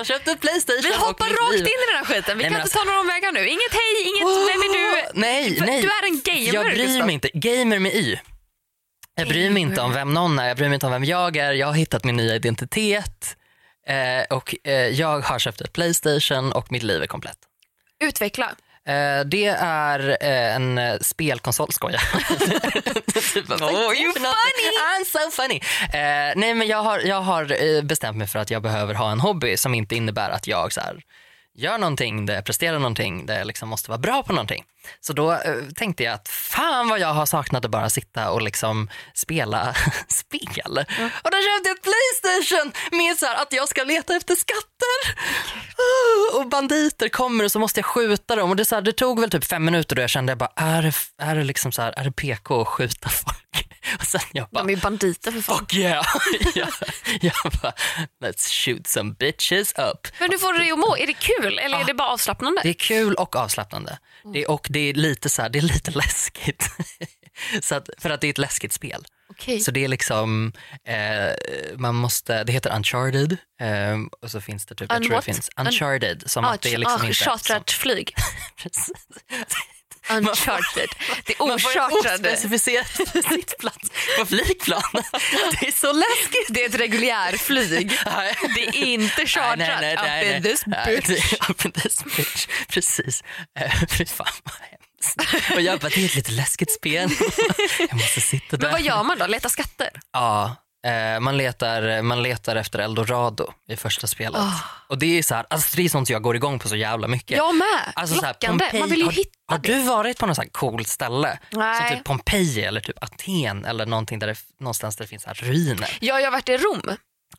har köpt ett Playstation. Vi hoppar rakt in i den här skiten. Vi Nej, kan inte ta några omvägar nu. Inget hej, inget vem är du? Nej, För nej. Du är en gamer. Jag bryr mig inte. Gamer med Y. Jag bryr mig inte om vem någon är, jag bryr mig inte om vem jag är. Jag har hittat min nya identitet eh, och eh, jag har köpt ett Playstation och mitt liv är komplett. Utveckla. Eh, det är eh, en eh, spelkonsol, skojar. oh, you funny! I'm so funny! Nej men jag har, jag har bestämt mig för att jag behöver ha en hobby som inte innebär att jag så här, gör någonting, där jag presterar någonting, där jag liksom måste vara bra på någonting. Så då eh, tänkte jag att fan vad jag har saknat att bara sitta och liksom spela spel. Och då köpte jag Playstation med så här att jag ska leta efter skatter. Ah, Och banditer kommer och så måste jag skjuta dem. Och det, så här, det tog väl typ fem minuter då jag kände jag bara, är är det, liksom så här, är det PK att skjuta folk? Och sen jag bara, De är banditer för fan. fuck yeah! jag, jag bara, let's shoot some bitches up. Men du får det att må. Är det kul eller är det bara avslappnande? Det är kul och avslappnande. Det är, och det är lite så här, det är lite läskigt. så att, för att det är ett läskigt spel. Okej. Så det är liksom, eh, man måste, det heter Uncharted eh, och så finns det typ, jag Un tror det finns Un- Uncharted som Ah, att det är liksom ah, inte... chartrat flyg. Uncharted. Det är Man får ochartrade. sittplats på flygplan. Det är så läskigt. Det är ett reguljärflyg. Det är inte chartrat. Nej, nej, nej, nej, Up in this bitch. Up in this bitch. Precis. Eh, Fy fan vad hemskt. Och jag bara, det är ett lite läskigt spel. Jag måste sitta där. Men vad gör man då? Leta skatter? Ja, eh, man, letar, man letar efter eldorado i första spelet. Ah. Och det är så här, alltså det är sånt jag går igång på så jävla mycket. Jag med. Alltså Lockande. Pompeji- Man vill ju har, hitta Har det. du varit på något så här coolt ställe? Nej. Som typ Pompeji eller typ Aten eller någonting där det, någonstans där det finns så här ruiner? Ja, jag har varit i Rom.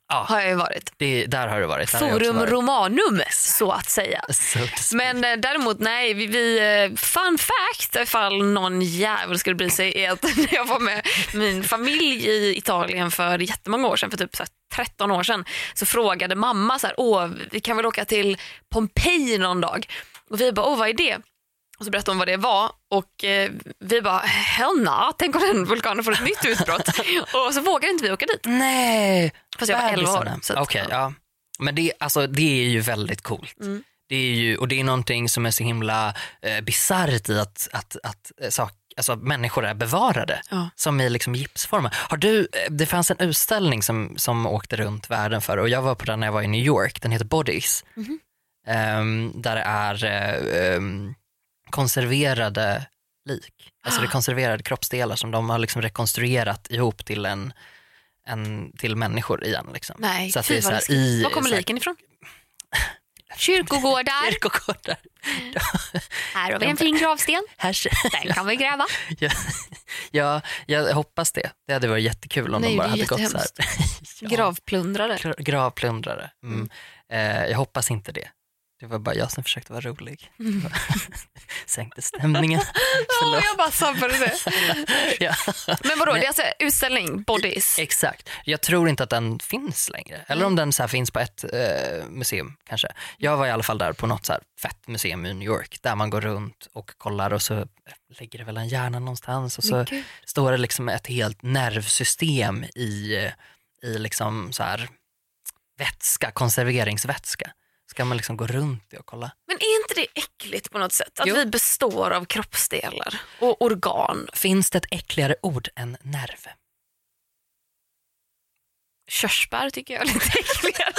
Ja, Har jag ju varit. det, där har du varit. Där Forum varit. Romanum så att säga. Speak. Men eh, däremot nej, vi, vi, eh, fun fact ifall någon jävel skulle bry sig är att när jag var med min familj i Italien för jättemånga år sedan, för typ så här 13 år sedan, så frågade mamma så här, åh vi kan väl åka till Pompeji någon dag? Och vi bara, åh vad är det? Och så berättade hon vad det var och eh, vi bara, hell nah, tänk om den vulkanen får ett nytt utbrott. och så vågade inte vi åka dit. Nej! Fast jag var 11 år. Okej, ja. Men det, alltså, det är ju väldigt coolt. Mm. Det är ju, och det är någonting som är så himla eh, bisarrt i att, att, att eh, sak, alltså, människor är bevarade. Ja. Som i liksom gipsformer. Har du, eh, det fanns en utställning som, som åkte runt världen för och jag var på den när jag var i New York. Den heter Bodies. Mhm. Ehm, där det är ehm, konserverade lik. Alltså det är konserverade kroppsdelar som de har liksom rekonstruerat ihop till en, en till människor igen. Liksom. Nej, så att det är så här i, Var kommer så här- liken ifrån? Kyrkogårdar. Kyrkogårdar. Här har vi en fin gravsten. Den kan vi gräva. ja, ja, jag hoppas det. Det hade varit jättekul om Nej, de bara hade gått så här. Ja, Gravplundrare. gra- Gravplundrare. Mm. Eh, jag hoppas inte det. Det var bara jag som försökte vara rolig. Sänkte stämningen. Förlåt. jag bara sabbade det. Ja. Men vadå, det är alltså utställning, bodies. Exakt. Jag tror inte att den finns längre. Eller om den så finns på ett eh, museum kanske. Jag var i alla fall där på något så fett museum i New York där man går runt och kollar och så ligger det väl en hjärna någonstans och så Men står det liksom ett helt nervsystem i, i liksom så här vätska, konserveringsvätska. Ska man liksom gå runt det och kolla. Men är inte det äckligt på något sätt? Att Jo. vi består av kroppsdelar och organ. Finns det ett äckligare ord än nerv? Körsbär tycker jag är lite äckligare.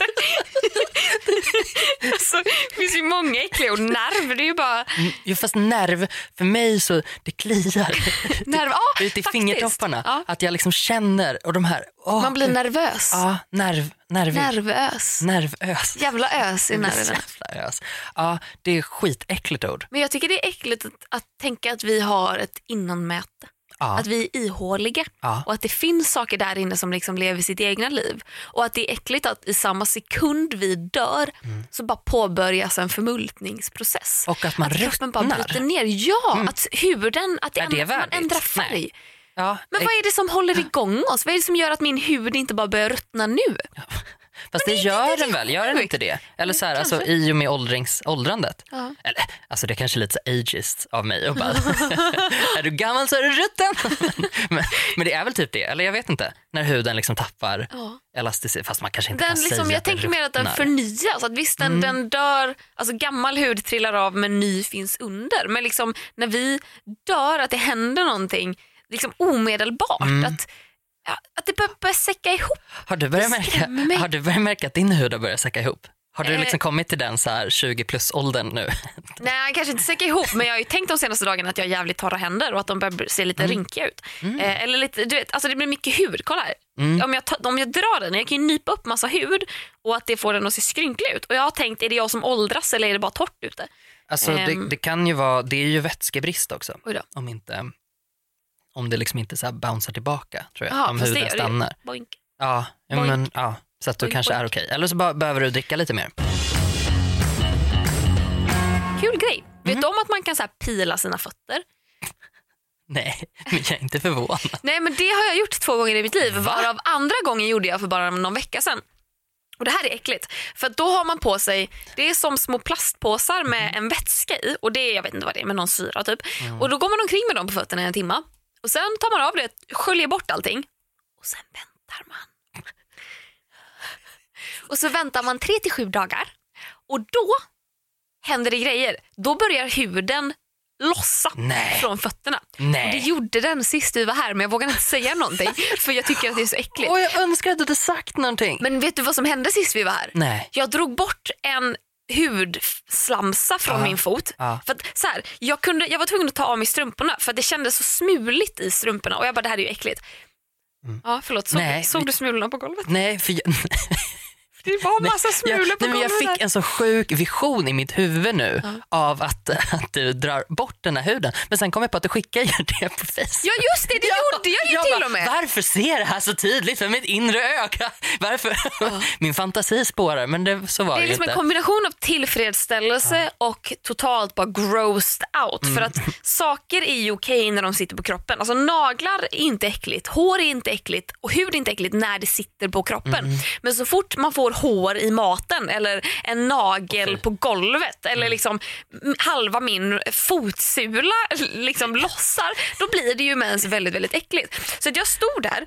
alltså, det finns ju många äckliga ord. Nerv, det är ju bara Mm, Jo fast nerv, för mig så det kliar nerv. Ja, ut i faktiskt. fingertopparna. Ja. Att jag liksom känner och de här, åh, Man blir nervös. Ja, nerv, nervig. Nervös. Nervös. Jävla ös i så nerverna. jävla ös. Ja, det är skitäckligt ord. Men jag tycker det är äckligt att, att tänka att vi har ett innanmäte. Ja, Att vi är ihåliga ja. och att det finns saker där inne som liksom lever sitt egna liv. Och att det är äckligt att i samma sekund vi dör så bara påbörjas en förmultningsprocess. Och att man att kroppen bara bryter ner. Ja, att huden, att det, Är det ändrar- man ändrar färg. Nej. Ja, Men vad är det som håller igång oss? Vad är det som gör att min hud inte bara börjar ruttna nu? Fast det, det gör den väl? Gör den inte det? Eller så här, alltså, i och med åldrings, åldrandet. Ja. Eller, alltså det är kanske är lite så ageist av mig och bara, är du gammal så är du rutten. men, men det är väl typ det, eller jag vet inte. När huden liksom tappar Ja. elasticitet, fast man kanske inte Den kan liksom, säga jag att tänker mer att den förnyas. Att visst, den, Mm. den dör, alltså gammal hud trillar av men ny finns under. Men liksom, när vi dör, att det händer någonting liksom omedelbart. Mm. Att, att det börjar, börjar säcka ihop. Har du, börjat märka, mig. har du börjat märka att din hud har börjat säcka ihop? Har du Eh. liksom kommit till den så här 20 plus åldern nu? Nej, kanske inte säcka ihop men jag har ju tänkt de senaste dagarna att jag har jävligt torra händer och att de börjar se lite Mm. rinkiga ut. Eh, eller lite, du vet, alltså det blir mycket hud. Kolla här. Mm. Om, jag ta, om jag drar den, jag kan ju nypa upp massa hud och att det får den att se skrynklig ut. Och jag har tänkt, är det jag som åldras eller är det bara torrt ute? Alltså det, Ehm. det kan ju vara, det är ju vätskebrist också. Om, inte, om det liksom inte så här bouncear tillbaka tror jag. Jaha, om huden stannar. Boink. Ja, Boink. men, ja, så att du Boink, kanske är boink. okej. Eller så behöver du dricka lite mer. Kul grej. Vet Mhm. du om att man kan så pila sina fötter? Nej, men jag är inte förvånad. Nej men det har jag gjort två gånger i mitt liv. Varav andra gången gjorde jag för bara någon vecka sedan. Och Det här är äckligt. För då har man på sig, det är som små plastpåsar med en vätska i. Och det är, jag vet inte vad det är, med någon syra typ. Och då går man omkring med dem på fötterna i en timma. Och sen tar man av det, sköljer bort allting. Och sen väntar man. Och så väntar man tre till sju dagar. Och då händer det grejer. Då börjar huden lossa Nej. från fötterna. Nej. Och det gjorde den sist vi var här men jag vågar inte säga någonting för jag tycker att det är så äckligt. Åh, jag önskar att du hade sagt någonting. Men vet du vad som hände sist vi var här? Nej. Jag drog bort en hudslamsa från Ja. min fot. Ja. För att, så här, jag, kunde, jag var tvungen att ta av mig strumporna för det kändes så smuligt i strumporna och jag bara det här är ju äckligt. Ja, förlåt, såg, Nej. såg du smulorna på golvet? Nej, för jag, Det var massa smulor på men jag golvet. fick där. en så sjuk vision i mitt huvud nu av att, att du drar bort den här huden. Men sen kom jag på att du skickar ju det på Facebook. Ja just det, det gjorde jag ju Jag till bara, och med. Varför ser det här så tydligt för mitt inre öga? Varför? Min fantasi spårar, men det, så var Det det, liksom en inte. kombination av tillfredsställelse och totalt bara grossed out. Mm. För att saker är ju okej när de sitter på kroppen. Alltså naglar är inte äckligt, hår är inte äckligt och hud är inte äckligt när det sitter på kroppen. Mm. Men så fort man får hår i maten eller en nagel på golvet Mm. eller liksom m- halva min fotsula liksom lossar, då blir det ju med ens väldigt, väldigt äckligt. Så att jag stod där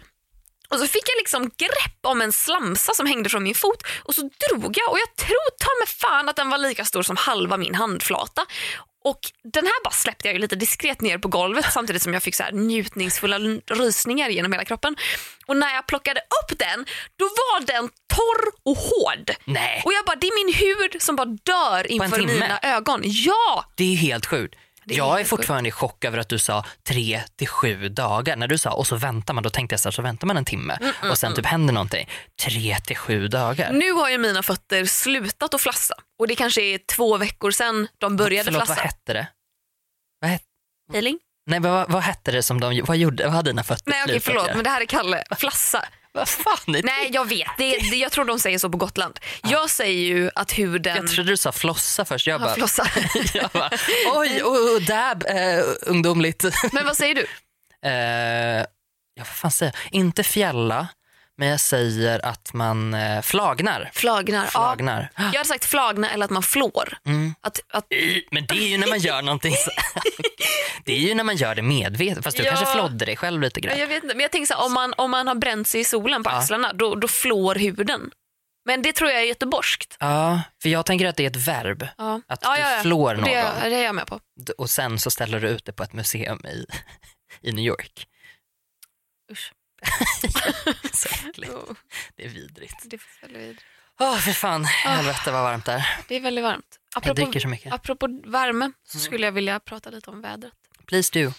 och så fick jag liksom grepp om en slamsa som hängde från min fot och så drog jag och jag tror ta mig fan att den var lika stor som halva min handflata. Och den här bara släppte jag ju lite diskret ner på golvet samtidigt som jag fick så här njutningsfulla rysningar genom hela kroppen. Och när jag plockade upp den, då var den torr och hård. Nej. Och jag bara, det är min hud som bara dör inför mina ögon. Ja! Det är helt sjukt. Är Jag är helt fortfarande i chock över att du sa tre till sju dagar. När du sa och så väntar man, då tänkte jag så, här, så väntar man en timme Mm, och sen typ händer någonting. Tre till sju dagar. Nu har ju mina fötter slutat att flassa och det kanske är två veckor sedan de började Förlåt, vad flassa. hette det? Vad hette Healing? Nej, vad, vad hette det som de, vad gjorde, vad hade dina fötter Nej okej förlåt men det här är Kalle. Flassa. Vad fan är det? Nej jag vet, det, det, jag tror de säger så på Gotland. Jag säger ju att huden... Jag trodde du sa flossa först. Jag Ja, bara, flossa. jag bara oj, oh, dab, eh, ungdomligt. Men vad säger du? eh, ja, vad fan säger jag? Inte fjälla, men jag säger att man eh, flagnar. Flagnar. Flagnar. Ja, jag hade sagt flagna eller att man flår. Mm. Att, att, Men det är ju när man gör någonting så... Det är ju när man gör det medvetet. Fast du Ja. kanske flodde dig själv lite grann. jag vet inte, men jag tänker så här, om man, om man har bränt sig i solen på Ja. axlarna då, då flår huden. Men det tror jag är göteborgskt. Ja, för jag tänker att det är ett verb. Ja. Att ja, du ja, flår någon. Det, det är jag med på. Och sen så ställer du ut det på ett museum i, i New York. Usch. Så äckligt. Det är vidrigt. Det, är väldigt, vidrigt. Åh, för fan. Helvete vad varmt det är. det är väldigt varmt. Jag Apropå, dricker så mycket. apropå värme Mm. så skulle jag vilja prata lite om vädret. Please do.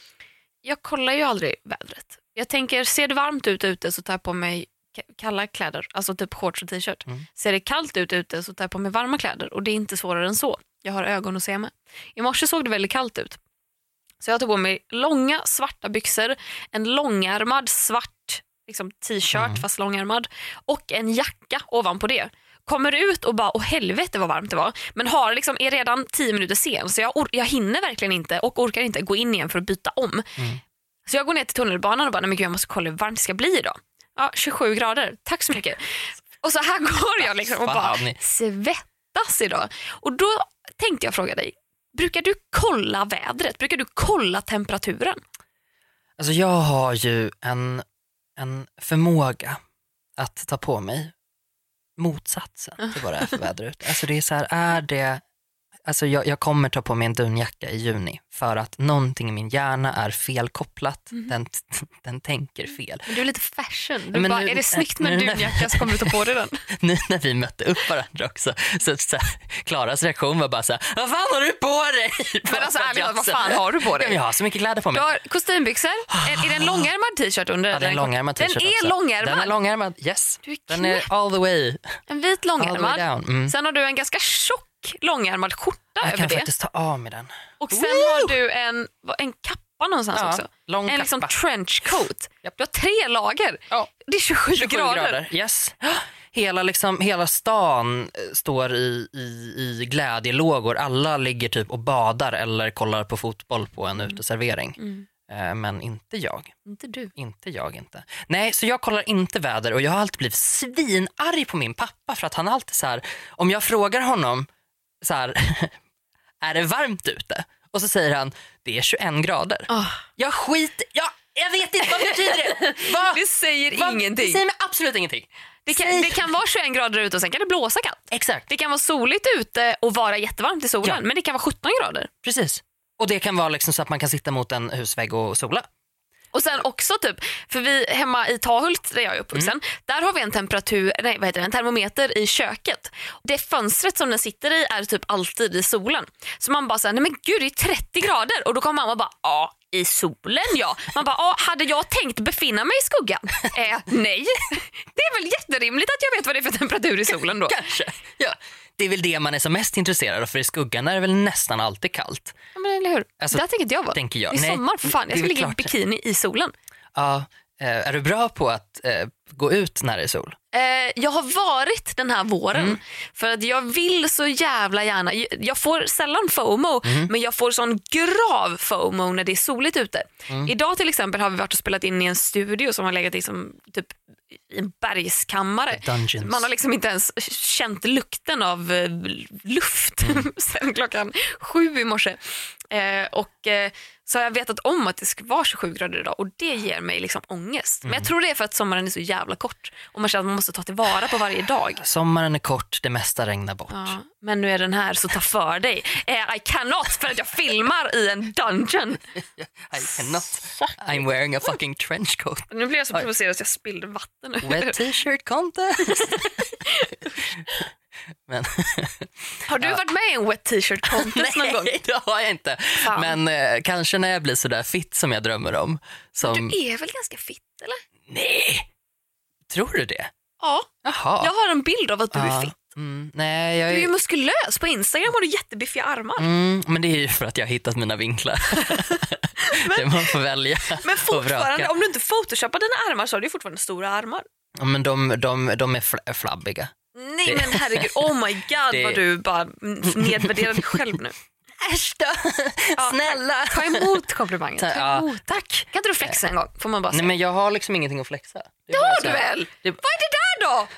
Jag kollar ju aldrig vädret. Jag tänker, ser det varmt ut ute så tar jag på mig ka- kalla kläder, alltså typ shorts och t-shirt. Mm. Ser det kallt ut ute så tar jag på mig varma kläder och det är inte svårare än så. Jag har ögon att se med. I morse såg det väldigt kallt ut. Så jag tog på mig långa svarta byxor, en långärmad svart liksom, t-shirt Mm. fast långärmad och en jacka ovanpå det. Kommer ut och bara, åh helvete vad varmt det var. Men har liksom, är redan tio minuter sen så jag, jag hinner verkligen inte och orkar inte gå in igen för att byta om. Mm. Så jag går ner till tunnelbanan och bara, nej men gud jag måste kolla hur varmt det ska bli idag. Ja, 27 grader, tack så mycket. Och så här går jag liksom och bara svettas idag. Och då tänkte jag fråga dig, brukar du kolla vädret? Brukar du kolla temperaturen? Alltså jag har ju en, en förmåga att ta på mig motsatsen till vad det är för väder ute. Alltså det är så här, är det, alltså jag, jag kommer ta på mig en dunjacka i juni för att någonting i min hjärna är felkopplat, den, den tänker fel. Men du är lite fashion. Du Men bara, nu- är det snyggt med en dunjacka så kommer du ta på dig den. Nu när vi mötte upp varandra också, så, så här, Klaras reaktion var bara så här, vad fan har du på dig? Men alltså ärligt vad fan har du på dig? Jag har så mycket kläder på Du mig. har kostymbyxor, en, är det en långärmad t-shirt under? Ja, det är en långärmad t-shirt Den är också. långärmad? Den är långärmad, yes. Du är Den är all the way, En vit all the way långärmad. down. Mm. Sen har du en ganska tjock långärmad skjorta Jag över kan det. faktiskt ta av mig den. Och sen har du en, en kappa någonstans Ja, också. en liksom trenchcoat. Du har tre lager. Ja. Det är 27, 27 grader. grader. Yes. Hela, liksom, hela stan eh, står i, i, i glädjelågor. Alla ligger typ och badar eller kollar på fotboll på en uteservering. Mm. Eh, Men inte jag. Inte du. Inte jag inte. Nej, så jag kollar inte väder och jag har alltid blivit svinarg på min pappa för att han alltid så här, om jag frågar honom så här, är det varmt ute? Och så säger han, det är 21 grader. Ah. Jag skiter, jag, jag vet inte, vad betyder det? Vad, Det säger vad, ingenting. Det säger mig absolut ingenting. Det kan, det kan vara 21 grader ute och sen kan det blåsa kallt. Exakt, Det kan vara soligt ute och vara jättevarmt i solen Ja. men det kan vara 17 grader. precis. Och det kan vara liksom så att man kan sitta mot en husvägg och sola. Och sen också typ, för vi hemma i Tahult där jag är uppvuxen, Mm. där har vi en temperatur, nej vad heter det, en termometer i köket. Det fönstret som den sitter i är typ alltid i solen. Så man bara säger nej men gud det är 30 grader och då kommer mamma bara ja i solen ja. Man bara hade jag tänkt befinna mig i skuggan? Eh, nej. Det är väl jätterimligt att jag vet vad det är för temperatur i solen då. Kanske. Ja. Det är väl det man är som mest intresserad av för i skuggan är det väl nästan alltid kallt. Ja, men eller hur? Alltså, Där tänker inte jag vara. tänker jag. Det är Nej, sommar för fan, jag ska ligga i bikini i solen. Ja, är du bra på att eh, gå ut när det är sol? Eh, jag har varit den här våren för att jag vill så jävla gärna. Jag får sällan FOMO men jag får sån grav FOMO när det är soligt ute. Idag till exempel har vi varit och spelat in i en studio som har legat i som, typ, i en bergskammare. Dungeons. Man har liksom inte ens känt lukten av eh, luft sen klockan sju i morse. Eh, och, eh, så har jag vetat om att det ska vara 27 grader idag och det ger mig liksom ångest. Men jag tror det är för att sommaren är så jävla kort och man känner att man måste ta tillvara på varje dag. Sommaren är kort, det mesta regnar bort. Ja, men nu är den här så ta för dig. Eh, I cannot för att jag filmar i en dungeon. I cannot. I'm wearing a fucking trenchcoat. Nu blir jag så provocerad så jag spillde vatten. Wet t-shirt contest. Men, Har du varit med i en wet t-shirt contest någon gång? nej, det har jag inte. Fan. Men eh, kanske när jag blir sådär fit som jag drömmer om. Som... Du är väl ganska fit eller? Nej! Tror du det? Ja, Jaha. jag har en bild av att du är Ja. fit. Mm, nej, jag Du är ju är... muskulös. På Instagram har du jättebiffiga armar. Mm, men det är ju för att jag har hittat mina vinklar. det man får välja Men fortfarande, om du inte photoshoppar dina armar så har du fortfarande stora armar. Ja, Men de, de, de är fl- flabbiga. Nej Det- men herregud, oh my god Det- vad du bara nedvärderar dig själv nu. Äsch då! Snälla! Ta emot komplimangen. Ta- Ta ja, tack! Kan inte du flexa en gång? Får man bara Nej men jag har liksom ingenting att flexa. Det det har du väl? Det, Vad är det där då?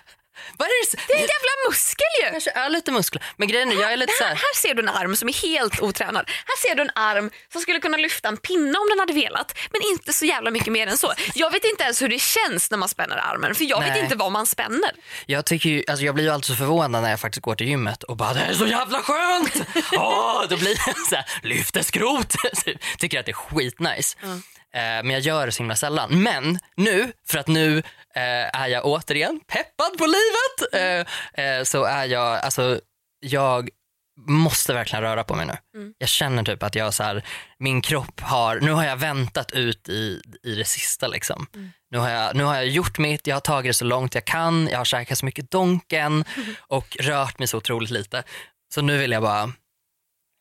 Vad är det? Det är en jävla muskel ju. kanske är lite muskler. Men grejen är, jag är lite så här, här, här ser du en arm som är helt otränad. Här ser du en arm som skulle kunna lyfta en pinne om den hade velat. Men inte så jävla mycket mer än så. Jag vet inte ens hur det känns när man spänner armen. För jag vet Nej. inte vad man spänner. jag, tycker ju, alltså jag blir ju alltid så förvånad när jag faktiskt går till gymmet och bara det är så jävla skönt! Åh, då blir jag så här, lyfter skrot. tycker att det är skitnice. Eh, men jag gör det så himla sällan. Men nu, för att nu eh, är jag återigen peppad på livet, eh, eh, så är jag, alltså jag måste verkligen röra på mig nu. Jag känner typ att jag så här, min kropp har, nu har jag väntat ut i, i det sista liksom. Nu, har jag, nu har jag gjort mitt, jag har tagit det så långt jag kan, jag har käkat så mycket Donken och rört mig så otroligt lite. Så nu vill jag bara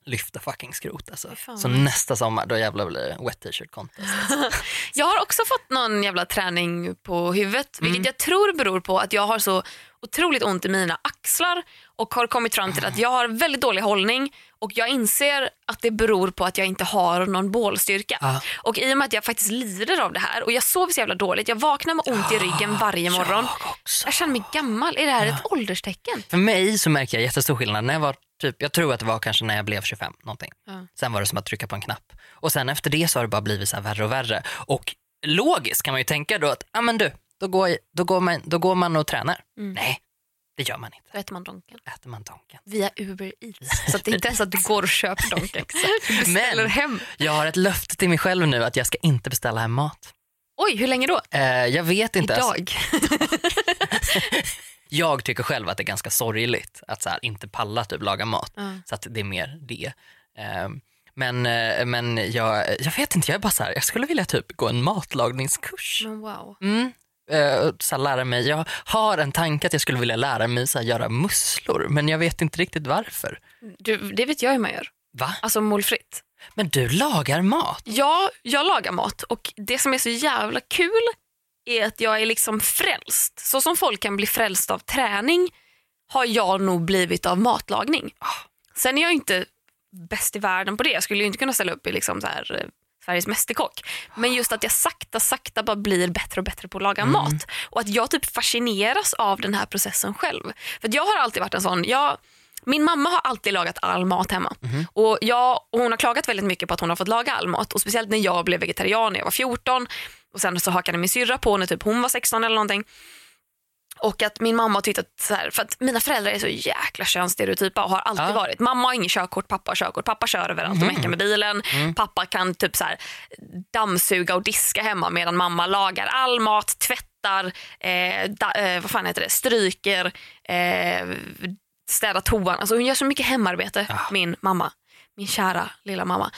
lyfta fucking skrot alltså. Så nästa sommar då jävlar blir det wet t-shirt contest. Jag har också fått någon jävla träning på huvudet. Vilket jag tror beror på att jag har så otroligt ont i mina axlar och har kommit fram till att jag har väldigt dålig hållning och jag inser att det beror på att jag inte har någon bålstyrka. Ja. Och i och med att jag faktiskt lider av det här och jag sover så jävla dåligt, jag vaknar med ont i ryggen varje morgon. Jag. Jag känner mig gammal. Är det här ett ålderstecken? För mig så märker jag jättestor skillnad. När jag, var typ, jag tror att det var kanske när jag blev 25 någonting. Ja. Sen var det som att trycka på en knapp. Och sen efter det så har det bara blivit så här värre och värre. Och logiskt kan man ju tänka då att, ja men du, då går, då går, man, då går man och tränar. Mm. Nej, det gör man inte. Då äter man Donken. Äter man Donken. Via Uber Eats. Så det är inte ens att du går och köper Donken. Du beställer Men- hem. Jag har ett löfte till mig själv nu att jag ska inte beställa hem mat. Oj, hur länge då? Eh, jag vet inte. Idag. jag tycker själv att det är ganska sorgligt att så här, inte palla typ laga mat. Ja. Så att det är mer det. Eh, men men jag, jag vet inte, jag är bara så här, jag skulle vilja typ gå en matlagningskurs. Men wow. Mm. Eh, så lära mig, jag har en tanke att jag skulle vilja lära mig så göra musslor men jag vet inte riktigt varför. Du, det vet jag hur man gör. Va? Alltså målfritt. Men du lagar mat? Ja, jag lagar mat och det som är så jävla kul är att jag är liksom frälst. Så som folk kan bli frälst av träning har jag nog blivit av matlagning. Sen är jag inte bäst i världen på det. Jag skulle inte kunna ställa upp i liksom så här, eh, Sveriges Mästerkock. Men just att jag sakta, sakta bara blir bättre och bättre på att laga mat. Och att jag typ fascineras av den här processen själv. För jag har alltid varit en sån, jag, min mamma har alltid lagat all mat hemma. Och, jag, och Hon har klagat väldigt mycket på att hon har fått laga all mat. Och Speciellt när jag blev vegetarian när jag var 14. Och Sen så hakade min syrra på när typ hon var 16 eller någonting. Och att min mamma har tyckt att, så här, för att mina föräldrar är så jäkla könsstereotypa och har alltid Ja. varit. Mamma har ingen körkort, pappa har körkort. Pappa kör överallt och meckar med bilen. Pappa kan typ så här, dammsuga och diska hemma medan mamma lagar all mat, tvättar, eh, da, eh, vad fan heter det, stryker, eh, städar toan. Alltså hon gör så mycket hemarbete, min mamma. Min kära lilla mamma.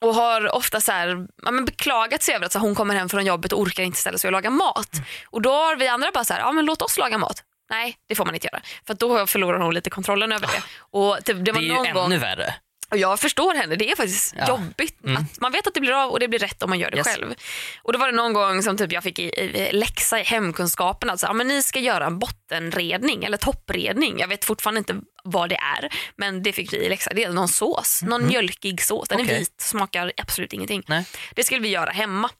Och har ofta så här, ja, men beklagat sig över att så här, hon kommer hem från jobbet och orkar inte ställa sig och laga mat. Och då har vi andra bara så här, ja men låt oss laga mat. Nej, det får man inte göra. För då förlorar hon lite kontrollen över det. Och typ, det Det var är ju någon gång, ännu värre. och jag förstår henne, det är faktiskt Ja. jobbigt. Att man vet att det blir av och det blir rätt om man gör det Yes. själv. Och då var det någon gång som typ jag fick i, i läxa i hemkunskapen, alltså, ja, men ni ska göra en bottenredning eller toppredning. Jag vet fortfarande inte vad det är, men det fick vi i läxa. Det är någon sås, någon mjölkig sås. Den är Okej. vit, smakar absolut ingenting. Nej. Det skulle vi göra hemma.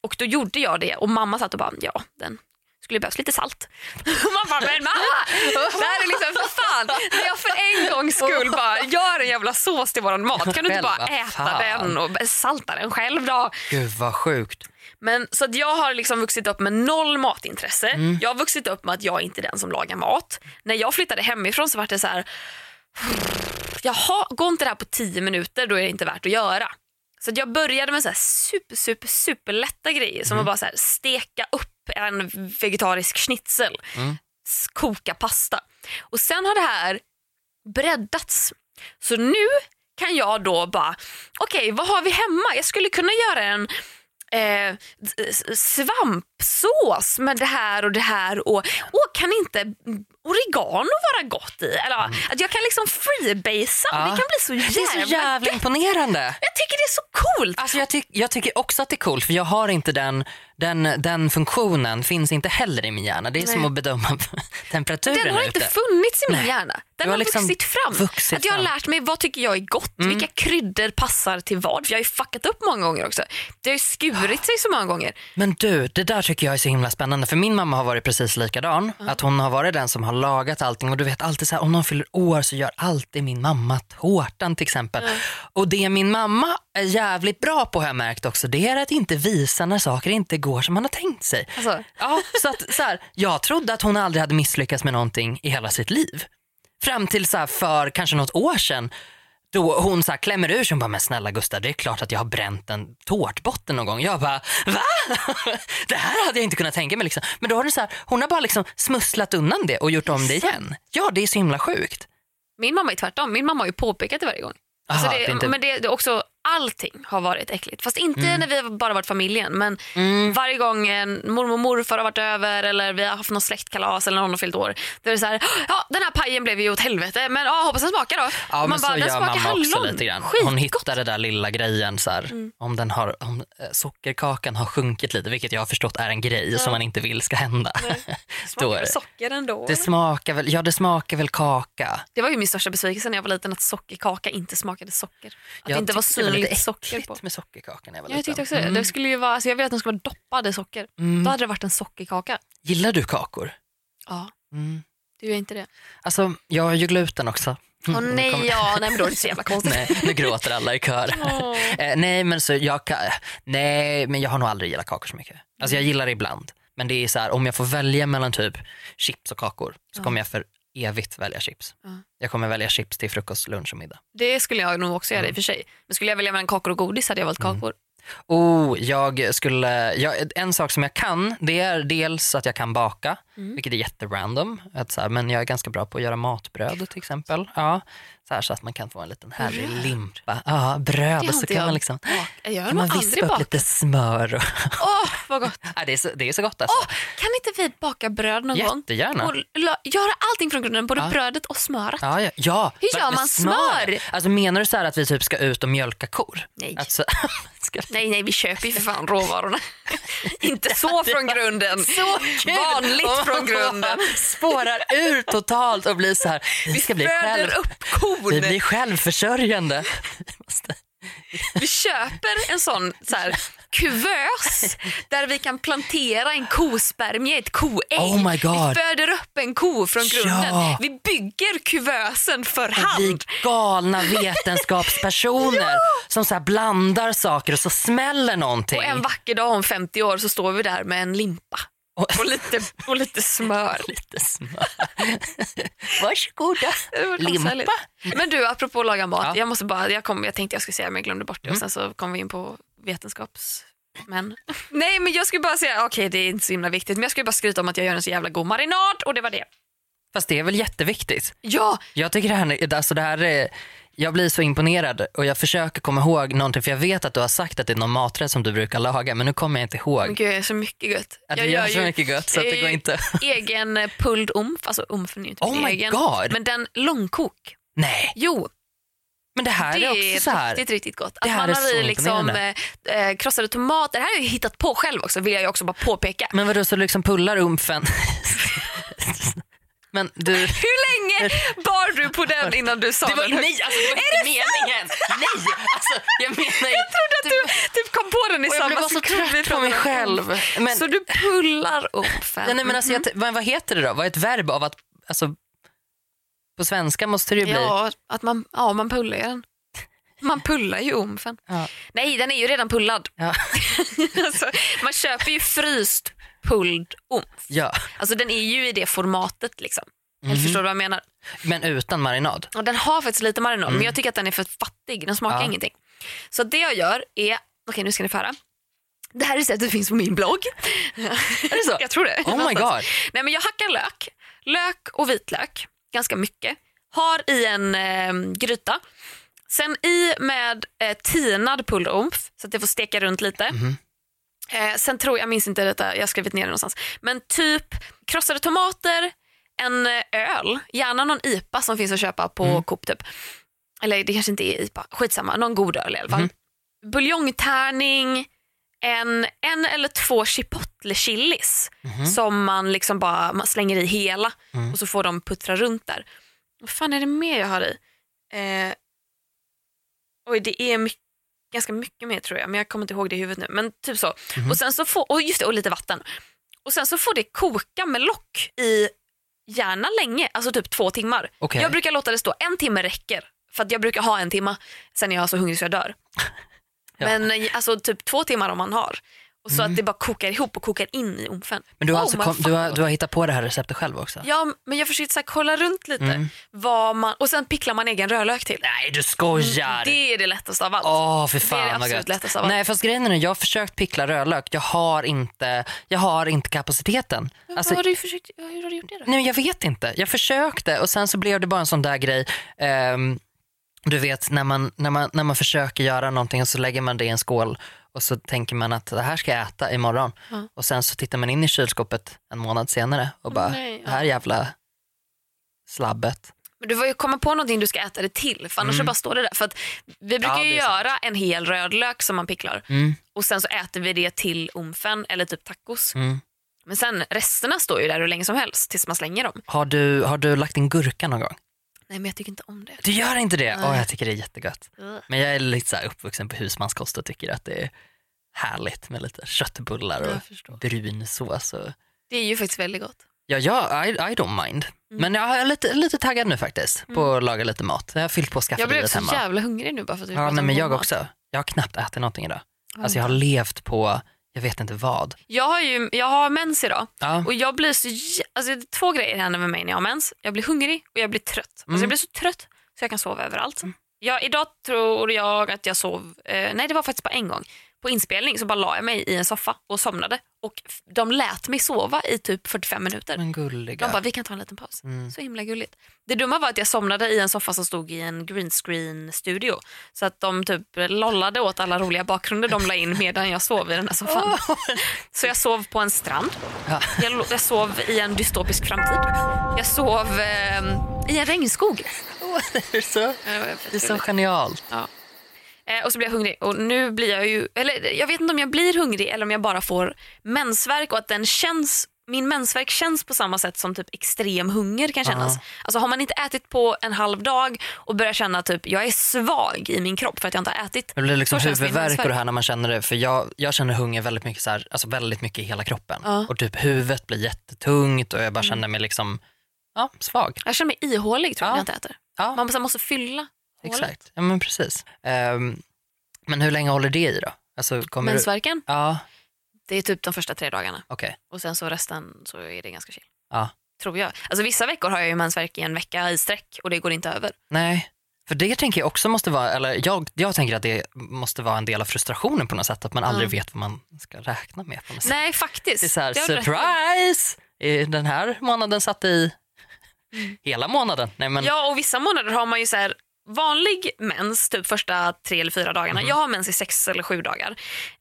Och då gjorde jag det och mamma satt och bara, ja den skulle behövas lite salt. Man bara, men mamma! Det här är liksom för fan, när jag för en gångs skull bara gör en jävla sås till våran mat, kan du inte bara äta fan. den och salta den själv då? Gud vad sjukt. Men, så att jag har liksom vuxit upp med noll matintresse. Mm. Jag har vuxit upp med att jag inte är den som lagar mat. När jag flyttade hemifrån så var det så här, jaha, går inte det här på tio minuter då är det inte värt att göra. Så att jag började med så här super, super, super lätta grejer som att bara så här steka upp en vegetarisk schnitzel, s- koka pasta. Och sen har det här breddats. Så nu kan jag då bara, okej vad har vi hemma? Jag skulle kunna göra en eh, svamp svampsås med det här och det här och, och kan inte oregano vara gott i? Eller att jag kan liksom freebasea och Ja. det kan bli så Det är jävla, så jävla gött. imponerande. Jag tycker det är så coolt. Alltså jag, tyck, jag tycker också att det är coolt för jag har inte den, den, den funktionen finns inte heller i min hjärna. Det är som Nej. att bedöma temperaturen Den har inte ute. funnits i min Nej. hjärna. Den har har liksom vuxit fram. vuxit att jag har. Mm. lärt mig vad tycker jag är gott, vilka kryddor passar till vad. För jag har ju fuckat upp många gånger också. Det har ju skurit sig så många gånger. Men du, det där tycker jag är så himla spännande för min mamma har varit precis likadan. Att hon har varit den som har lagat allting och du vet alltid så här, om någon fyller år så gör alltid min mamma tårtan till exempel. Och det min mamma är jävligt bra på har jag märkt också det är att inte visa när saker inte går som man har tänkt sig. Alltså, Ja, så att, så här, jag trodde att hon aldrig hade misslyckats med någonting i hela sitt liv. Fram till så för kanske något år sedan då hon så här, klämmer ur sig och bara, men snälla Gustav det är klart att jag har bränt en tårtbotten någon gång. Jag bara, va? Det här hade jag inte kunnat tänka mig. Liksom. Men då har det så här, hon har bara liksom smusslat undan det och gjort om det igen. Ja, det är så himla sjukt. min mamma är tvärtom. Min mamma har ju påpekat det varje gång. Alltså Aha, det, det är inte- Men det, det är också allting har varit äckligt. Fast inte Mm. när vi bara varit familjen. Men varje gång en mormor och morfar har varit över eller vi har haft något släktkalas eller någon har fyllt år. Då är det så här, ja den här pajen blev ju åt helvete men ja, hoppas den smakar då. Ja, Och men så den gör smakar mamma också lite grann. Hon Skitgott. hittar det där lilla grejen så här, Mm. om, den har, om eh, sockerkakan har sjunkit lite, vilket jag har förstått är en grej som man inte vill ska hända. Det Då smakar det. socker ändå. Det smakar väl, ja det smakar väl kaka. Det var ju min största besvikelse när jag var liten att sockerkaka inte smakade socker. Att det Jag inte var tyckte det lite socker på. med sockerkakan jag var Ja, jag tyckte också det. Det skulle ju vara, alltså jag vill att den ska vara doppad i socker. Mm. Då hade det varit en sockerkaka. Gillar du kakor? Ja, Mm. du gör inte det. Alltså, jag har ju gluten också. Åh Mm, nej, kom- ja, nej men då är det så jävla konstigt. Nej, nu gråter alla i kör. Åh. Eh, nej, men så jag kan, nej, men jag har nog aldrig gillat kakor så mycket. Alltså jag gillar det ibland. Men det är så här, om jag får välja mellan typ chips och kakor så Ja. kommer jag för evigt välja chips. Ja. Jag kommer välja chips till frukost, lunch och middag. Det skulle jag nog också Mm. göra i och för sig. Men skulle jag välja mellan kakor och godis hade jag valt kakor. Oh, jag skulle, jag, en sak som jag kan, det är dels att jag kan baka, Mm. vilket är jätterandom. Att så här, men jag är ganska bra på att göra matbröd till exempel. Ja, så, här, så att man kan få en liten härlig Bröd? limpa. Ja, bröd. Och så kan jag man liksom kan man aldrig vispa upp lite smör. Och, Åh, vad gott. ja, det, är så, det är så gott alltså. Åh, kan inte vi baka bröd någon gång? Jättegärna. Och la- göra allting från grunden, både Ja. brödet och smöret. Ja, ja, ja. Hur gör man smör? Alltså menar du så här att vi typ ska ut och mjölka kor? Nej. Alltså. Nej, nej, vi köper ju för fan råvarorna. inte så från grunden. Så kul! Vanligt från grunden. Spårar ur totalt och blir så här, vi ska bli, själv, upp kon. vi blir självförsörjande. Vi Vi köper en sån så här, kuvös där vi kan plantera en kospermie, ett koägg. Oh. Vi föder upp en ko från grunden. Ja. Vi bygger kuvösen för Vi hand. galna vetenskapspersoner som så här blandar saker och så smäller någonting. Och en vacker dag om 50 år så står vi där med en limpa Och- och lite, och lite smör. Lite smör. Varsågoda. Limpa. Men du, apropå att laga mat. Ja. Jag, måste bara, jag, kom, jag tänkte jag skulle säga men jag glömde bort det Mm. och sen så kom vi in på vetenskapsmän. Nej men jag skulle bara säga, okej det är inte så himla viktigt men jag skulle bara skryta om att jag gör en så jävla god marinad och det var det. Fast det är väl jätteviktigt. Ja, Jag tycker det här, alltså det här är, jag blir så imponerad och jag försöker komma ihåg någonting för jag vet att du har sagt att det är någon maträtt som du brukar laga men nu kommer jag inte men ihåg. gud jag är så mycket gött. Att jag du gör så mycket gött så det går eh, inte. egen pulled umf, alltså umfen är ju inte Oh egen. God. Men den långkok. Nej, Jo, men det här det är också så här. riktigt, riktigt gott. Det Att här man är har så i liksom, eh, eh, krossade tomater, det här har jag hittat på själv också vill jag också bara påpeka. Men vadå så du liksom pullar umfen? men du, Hur länge bar du på den innan du sa det var, den? nej alltså det var inte meningen. Nej, alltså jag menar ju. Jag trodde att du typ kom på den i Och jag blev samma bara så sekund trött på mig själv. Men- Så du pullar umfen? Nej, men alltså, jag, men vad heter det då? Vad är ett verb av att, alltså, på svenska måste det ju bli. Ja, att man, ja, man pullar ju den. Man pullar ju umfen. Ja. Nej, den är ju redan pullad. Ja. alltså, man köper ju fryst pulled umf. ja, Alltså den är ju i det formatet liksom. Eller Mhm. förstår du vad jag menar? men utan marinad. Och den har faktiskt lite marinad men jag tycker att den är för fattig. Den smakar Ja. ingenting. Så det jag gör är, okej nu ska ni få höra. Det här receptet finns på min blogg. Är det så? jag tror det. Oh my god. Nej, men jag hackar lök, lök och vitlök, ganska mycket. Har i en eh, gryta. Sen i med eh, tinad pulveromf så att det får steka runt lite. Mhm. Eh, sen tror jag, jag minns inte detta, jag har skrivit ner det någonstans. Men typ krossade tomater, en öl, gärna någon IPA som finns att köpa på Mm. Coop typ. Eller det kanske inte är IPA, skitsamma, någon god öl i alla fall. Mhm. Buljongtärning, en, en eller två chipotle chilis Mhm. som man liksom bara man slänger i hela Mm. och så får de puttra runt där. Vad fan är det mer jag har i? Eh, oj, det är mycket, ganska mycket mer tror jag, men jag kommer inte ihåg det i huvudet nu. Men typ så. Mhm. Och sen så får, och just det, och lite vatten. Och sen så får det koka med lock i gärna länge, alltså typ två timmar. Okej. Jag brukar låta det stå, en timme räcker. För att jag brukar ha en timme, sen är jag så hungrig så jag dör. Ja. Men eh, alltså typ två timmar om man har. Och så Mm. att det bara kokar ihop och kokar in i ugnen. Men du har, Oh alltså kom, du, har, du har hittat på det här receptet själv också? Ja, men jag försökte så här, kolla runt lite. Mm. Vad man, och sen picklar man egen rörlök till. Nej du skojar! Det är det lättaste av allt. Åh för det är fan det absolut lättaste av allt. Nej fast grejen är nu, jag har försökt pickla rödlök, jag har inte, jag har inte kapaciteten. Alltså, Vad har du försökt, hur har du gjort det då? nej, jag vet inte, jag försökte och sen så blev det bara en sån där grej. ehm, du vet när man, när, man, när man försöker göra någonting och så lägger man det i en skål och så tänker man att det här ska jag äta imorgon. Ja. Och sen så tittar man in i kylskåpet en månad senare och bara, nej, det här jävla slabbet. Men du får ju komma på någonting du ska äta det till för annars så bara står det där. För att vi brukar Mm. Ja, ju är sant. göra en hel rödlök som man picklar Mm, och sen så äter vi det till umfen eller typ tacos. mm. Men sen resterna står ju där hur länge som helst tills man slänger dem. Har, du, har du lagt in gurka någon gång? Nej men jag tycker inte om det. Du gör inte det? Åh, jag tycker det är jättegott. Men jag är lite så här uppvuxen på husmanskost och tycker att det är härligt med lite köttbullar och Jag brunsås. Och... Det är ju faktiskt väldigt gott. Ja, ja I, I don't mind. Men jag är lite, lite taggad nu faktiskt på att laga lite mat. Jag har fyllt på Jag blir skafferiet också hemma. jävla hungrig nu bara för att vi Ja, nej, men jag mat. också. Jag har knappt ätit någonting idag. Alltså jag har levt på, jag vet inte vad. Jag har ju jag har mens idag Ja. och jag blir så alltså, det är två grejer händer med mig när jag har mens. Jag blir hungrig och jag blir trött. Alltså, Mm. jag blir så trött så jag kan sova överallt. Jag, idag tror jag att jag sov, eh, nej det var faktiskt bara en gång. På inspelning så bara la jag mig i en soffa och somnade och de lät mig sova i typ 45 minuter. Men gulliga. De bara, vi kan ta en liten paus. Mm. Så himla gulligt. Det dumma var att jag somnade i en soffa som stod i en green screen studio. Så att de typ lollade åt alla roliga bakgrunder de la in medan jag sov i den här soffan. Så jag sov på en strand. Ja. Jag, jag sov i en dystopisk framtid. Jag sov eh, i en regnskog. det är så, det är så genialt. Ja. Eh, och så blir jag hungrig och nu blir jag ju, eller jag vet inte om jag blir hungrig eller om jag bara får mensvärk och att den känns, min mensvärk känns på samma sätt som typ extrem hunger kan kännas. Alltså har man inte ätit på en halv dag och börjar känna typ jag är svag i min kropp för att jag inte har ätit. Det blir liksom huvudvärk och det här när man känner det. För jag, jag känner hunger väldigt mycket, så här, alltså väldigt mycket i hela kroppen. Ja. Mm. Och typ huvudet blir jättetungt och jag bara känner mig liksom ja, svag. Jag känner mig ihålig tror jag Ja. när jag inte äter. Ja, Man måste, fylla. Exakt. Ja, men precis. Ehm, men hur länge håller det i då? Alltså, kommer du... Mensvärken, Ja, det är typ de första tre dagarna okej. och sen så resten så är det ganska chill. Ja. Tror jag. Alltså vissa veckor har jag ju mensvärk i en vecka i sträck och det går inte över. Nej, för det tänker jag också måste vara, eller jag, jag tänker att det måste vara en del av frustrationen på något sätt, att man aldrig vet vad man ska räkna med på något sätt. Nej faktiskt. Det är så här, surprise! Den här månaden satt i hela månaden. Nej, men, Mm. Ja och vissa månader har man ju så här vanlig mens, typ första tre eller fyra dagarna. Mhm. Jag har mens i sex eller sju dagar.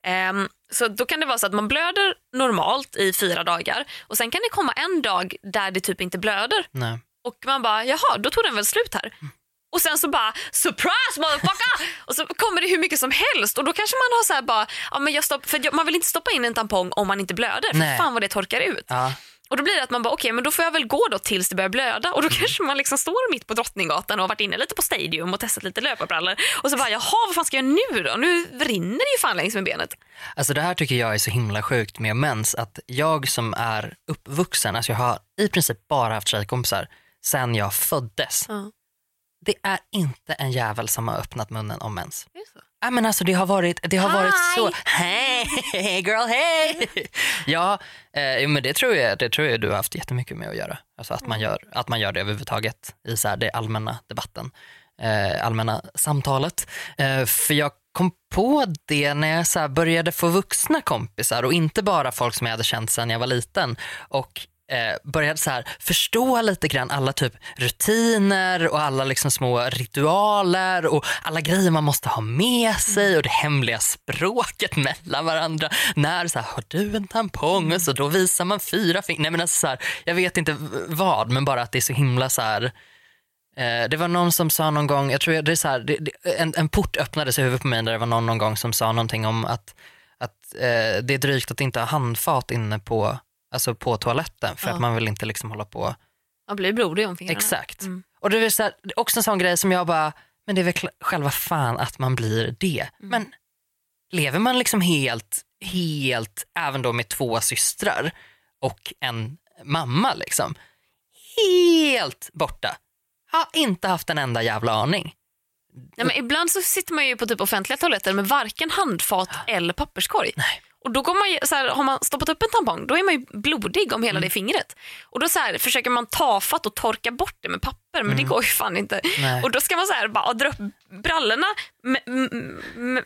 Ehm, så då kan det vara så att man blöder normalt i fyra dagar och sen kan det komma en dag där det typ inte blöder nej. och man bara jaha då tog den väl slut här. Mm. Och sen så bara surprise motherfucker! och så kommer det hur mycket som helst och då kanske man har så här bara, ja, men jag stopp, för man vill inte stoppa in en tampong om man inte blöder. Nej. För fan vad det torkar ut. Ja. Och då blir det att man bara okej men då får jag väl gå då tills det börjar blöda och då kanske man liksom står mitt på Drottninggatan och har varit inne lite på Stadium och testat lite löparbrallor och så bara jaha vad fan ska jag nu då? Nu rinner det ju fan längs med benet. Alltså det här tycker jag är så himla sjukt med mens, att jag som är uppvuxen, alltså jag har i princip bara haft tjejkompisar sen jag föddes. Ja. Det är inte en jävel som har öppnat munnen om mens. Det är så. Ja, men alltså det har varit, det har varit så, hej girl hej. ja, eh, men det tror, jag, det tror jag du har haft jättemycket med att göra. Alltså att man gör, att man gör det överhuvudtaget i så här, det allmänna debatten, eh, allmänna samtalet. Eh, för jag kom på det när jag så började få vuxna kompisar och inte bara folk som jag hade känt sedan jag var liten. Och eh, började så här förstå lite grann alla typ rutiner och alla liksom små ritualer och alla grejer man måste ha med sig och det hemliga språket mellan varandra. När så här, har du en tampong? Och så då visar man fyra fingrar. Nej men alltså så här, jag vet inte vad men bara att det är så himla så här eh, det var någon som sa någon gång, jag tror det är så här, det, det, en, en port öppnades i huvudet på mig där det var någon någon gång som sa någonting om att, att eh, det är drygt att inte ha handfat inne på, alltså på toaletten för Ja. att man vill inte liksom hålla på. Man blir blodig om fingrarna. Exakt. Mm. Och det är så här, också en sån grej som jag bara, men det är väl själva fan att man blir det. Mm. Men lever man liksom helt, helt, även då med två systrar och en mamma liksom, helt borta. Har inte haft en enda jävla aning. Nej, men ibland så sitter man ju på typ offentliga toaletter med varken handfat eller papperskorg. Nej. Och då går man ju, så här, har man stoppat upp en tampong då är man ju blodig om hela Mm. det fingret. Och då så här, försöker man tafatt och torka bort det med papper papper men det går ju fan inte. Nej. Och då ska man så här bara dra upp brallorna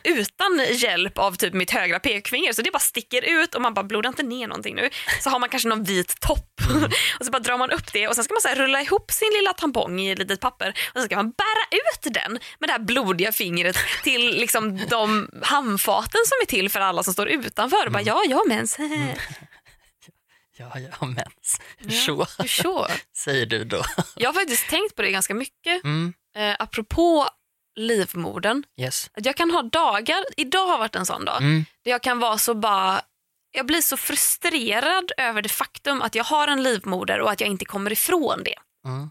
utan hjälp av typ mitt högra pekfinger så det bara sticker ut och man bara blodar inte ner någonting nu. Så har man kanske någon vit topp och så bara drar man upp det och sen ska man så här rulla ihop sin lilla tampong i ett litet papper och sen ska man bära ut den med det här blodiga fingret till liksom de handfaten som är till för alla som står utanför. Och bara, ja, jag mens. Ja, jag har mens. Så Hur så? säger du då. Jag har faktiskt tänkt på det ganska mycket. Mm. Eh, apropå livmodern. Yes. Att jag kan ha dagar, idag har varit en sån dag, Mm. där jag kan vara så bara jag blir så frustrerad över det faktum att jag har en livmoder och att jag inte kommer ifrån det. Mm.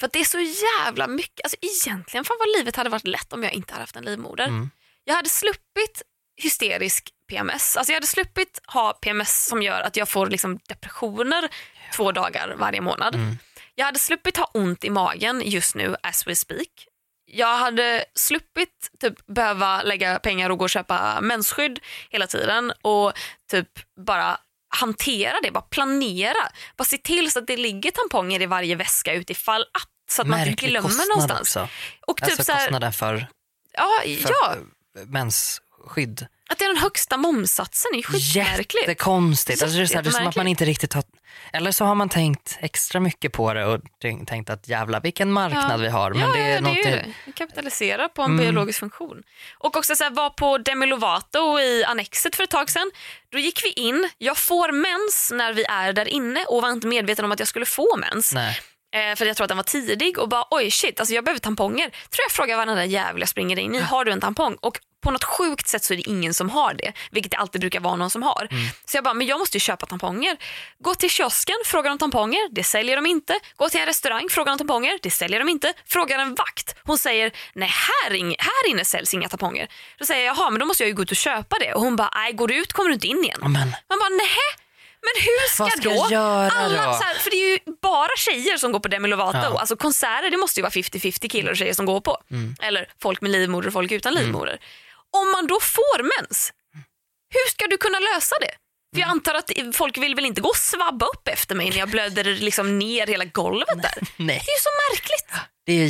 För det är så jävla mycket, alltså egentligen fan vad livet hade varit lätt om jag inte hade haft en livmoder. Mm. Jag hade sluppit hysterisk PMS, alltså jag hade sluppit ha PMS som gör att jag får liksom depressioner två dagar varje månad. Mm. Jag hade sluppit ha ont i magen just nu as we speak. Jag hade sluppit typ, behöva lägga pengar och gå och köpa mensskydd hela tiden och typ bara hantera det, bara planera. Bara se till så att det ligger tamponger i varje väska utifall att så att man inte Märklig glömmer någonstans. också. Och typ alltså så här, kostnaden för, ja, för ja, mensskydd. att det är den högsta momssatsen är skitmärkligt. Jättekonstigt. Alltså det, är så här, det är som att man inte riktigt har... Eller så har man tänkt extra mycket på det och tänkt- att jävla vilken marknad Ja. vi har. Men ja, det är ja, något det är det. Vi kapitaliserar på en Mm. biologisk funktion. Och också så här, var på Demi Lovato i Annexet för ett tag sedan. Då gick vi in, jag får mens när vi är där inne och var inte medveten om att jag skulle få mens. Nej. Eh, för jag tror att den var tidig och bara oj shit, alltså jag behöver tamponger. Tror jag frågar varenda jävel jag springer in i, har du en tampong? Och på något sjukt sätt så är det ingen som har det, vilket det alltid brukar vara någon som har. Så jag bara, men jag måste ju köpa tamponger. Gå till kiosken, fråga om tamponger, det säljer de inte. Gå till en restaurang, fråga om tamponger, det säljer de inte. Frågar en vakt, hon säger, nej här, ing- här inne säljs inga tamponger. Då säger jag, jaha men då måste jag ju gå ut och köpa det. Och hon bara, nej går du ut kommer du inte in igen. Men, Man bara, nej men hur ska, Vad ska då? jag göra Alla, då? Här, för det är ju bara tjejer som går på Demi Lovato. Ja. Alltså konserter det måste ju vara 50-50 killar och tjejer som går på. Mm. Eller folk med livmoder och folk utan livmoder. Om man då får mens, hur ska du kunna lösa det? För Mm. jag antar att folk vill väl inte gå och svabba upp efter mig när jag blöder liksom ner hela golvet där. nej, Det är ju så märkligt. det är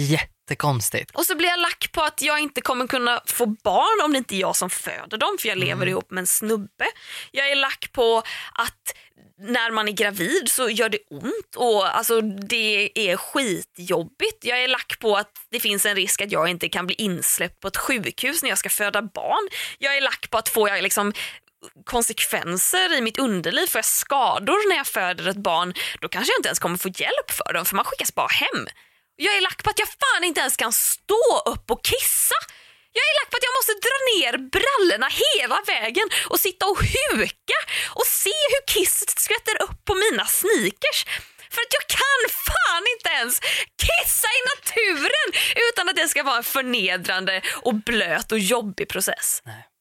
jättekonstigt. Och så blir jag lack på att jag inte kommer kunna få barn om det inte är jag som föder dem för jag lever Mm. ihop med en snubbe. Jag är lack på att när man är gravid så gör det ont och alltså det är skitjobbigt. Jag är lack på att det finns en risk att jag inte kan bli insläppt på ett sjukhus när jag ska föda barn. Jag är lack på att får jag liksom konsekvenser i mitt underliv, får jag skador när jag föder ett barn, då kanske jag inte ens kommer få hjälp för dem för man skickas bara hem. Jag är lack på att jag fan inte ens kan stå upp och kissa. Jag är lack på att jag måste dra ner brallorna hela vägen och sitta och huka och se hur kisset skvätter upp på mina sneakers. För att jag kan fan inte ens kissa i naturen utan att det ska vara en förnedrande och blöt och jobbig process. Nej.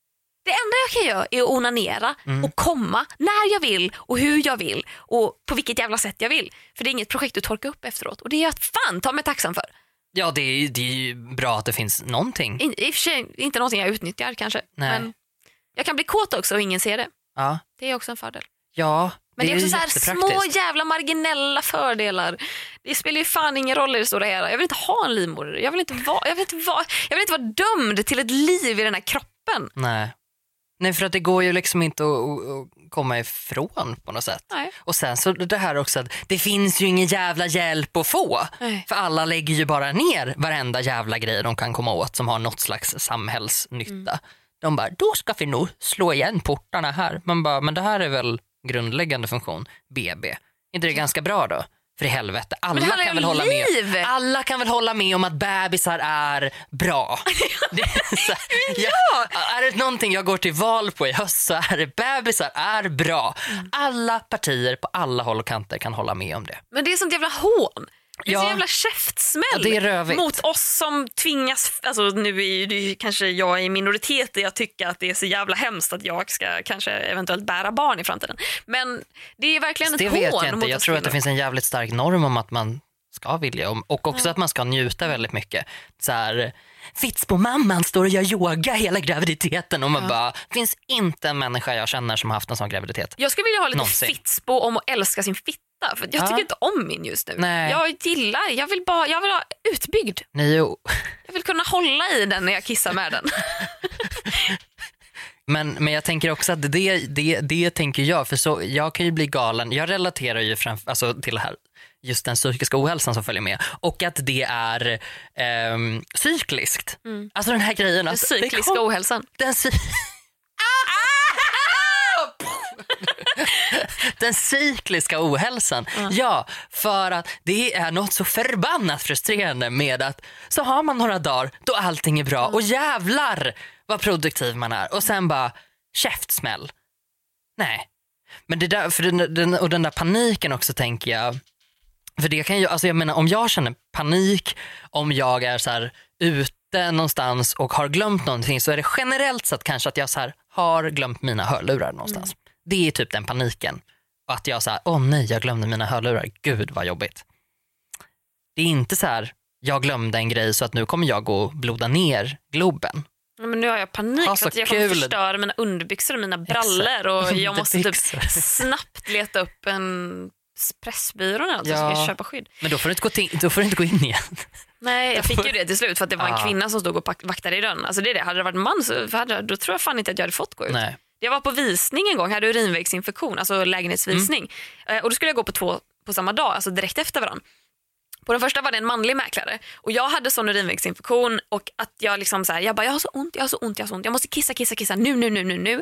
Det enda jag kan göra är att onanera och komma när jag vill och hur jag vill och på vilket jävla sätt jag vill. För det är inget projekt att torka upp efteråt och det är jag fan ta mig tacksam för. Ja, det är, det är ju bra att det finns någonting. I, I och för sig inte någonting jag utnyttjar kanske. Nej. Men jag kan bli kåt också och ingen ser det. Ja, Det är också en fördel. ja Men det, är också ju så här små jävla marginella fördelar. Det spelar ju fan ingen roll i det stora hela. Jag vill inte ha en livmoder. Jag vill inte vara, jag vill inte vara, jag vill inte vara dömd till ett liv i den här kroppen. Nej. Nej, för att det går ju liksom inte att, att komma ifrån på något sätt. Nej. Och sen så det här också att det finns ju ingen jävla hjälp att få. Nej. För alla lägger ju bara ner varenda jävla grej de kan komma åt som har något slags samhällsnytta. Mm. De bara, då ska vi nog slå igen portarna här. Man bara, men det här är väl grundläggande funktion, BB. Är inte det ganska bra då? För i helvete, alla kan väl hålla liv. med Alla kan väl hålla med om att bebisar är bra. Det är, så, Ja. jag, är det någonting jag går till val på i höst så är det bebisar är bra. Mm. Alla partier på alla håll och kanter kan hålla med om det. Men det är sånt jävla hån. Det är Ja. så jävla käftsmäll Ja, det mot oss som tvingas, alltså nu är ju det kanske jag i minoritet i att tycka att det är så jävla hemskt att jag ska kanske eventuellt bära barn i framtiden. Men det är verkligen ett Det hån vet jag inte. Jag tror att det finns en jävligt stark norm om att man ska vilja och- också att man ska njuta väldigt mycket. Så här, Fitzbo-mamman står och gör yoga hela graviditeten och man bara, finns inte en människa jag känner som har haft en sån graviditet. Jag skulle vilja ha lite Någonsin. fitspo om att älska sin fitta. För jag tycker Ja. inte om min just nu. Nej. Jag gillar, jag vill, bara, jag vill ha utbyggd. Ni, Jag vill kunna hålla i den när jag kissar med den. Men, men jag tänker också att det, det, det tänker jag, för så, jag kan ju bli galen. Jag relaterar ju fram, alltså, till här, just den psykiska ohälsan som följer med och att det är ehm, cykliskt. Alltså den här grejen. Den Att det cykliska kom- ohälsan. den, den cykliska ohälsan. Ja, för att det är något så förbannat frustrerande med att så har man några dagar då allting är bra och jävlar vad produktiv man är och sen bara käftsmäll. Nej. Men det där, för den, den, och den där paniken också tänker jag, för det kan ju, alltså jag menar om jag känner panik, om jag är så här ute någonstans och har glömt någonting så är det generellt sett kanske att jag så här har glömt mina hörlurar någonstans. Det är typ den paniken. Att jag säger, åh nej jag glömde mina hörlurar, gud vad jobbigt. Det är inte så här, jag glömde en grej så att nu kommer jag gå och bloda ner Globen. Ja, Men nu har jag panik Ha för att jag kommer kul. förstöra mina underbyxor och mina brallor och jag måste typ snabbt leta upp en Pressbyrån eller Ja. ska jag köpa skydd. Men då får du inte gå, till, då får du inte gå in igen. Nej, jag fick ju det till slut för att det var en kvinna som stod och vaktade i dörren. Alltså det är det. Hade det varit en man så hade, då tror jag fan inte att jag hade fått gå ut. Nej. Jag var på visning en gång, hade urinvägsinfektion, alltså lägenhetsvisning. Mm. Och då skulle jag gå på två på samma dag, alltså direkt efter varandra. På den första var det en manlig mäklare och jag hade sån urinvägsinfektion och att jag liksom så här, jag bara jag har så ont, jag har så ont, jag har så ont, jag måste kissa, kissa, kissa nu, nu, nu, nu, nu.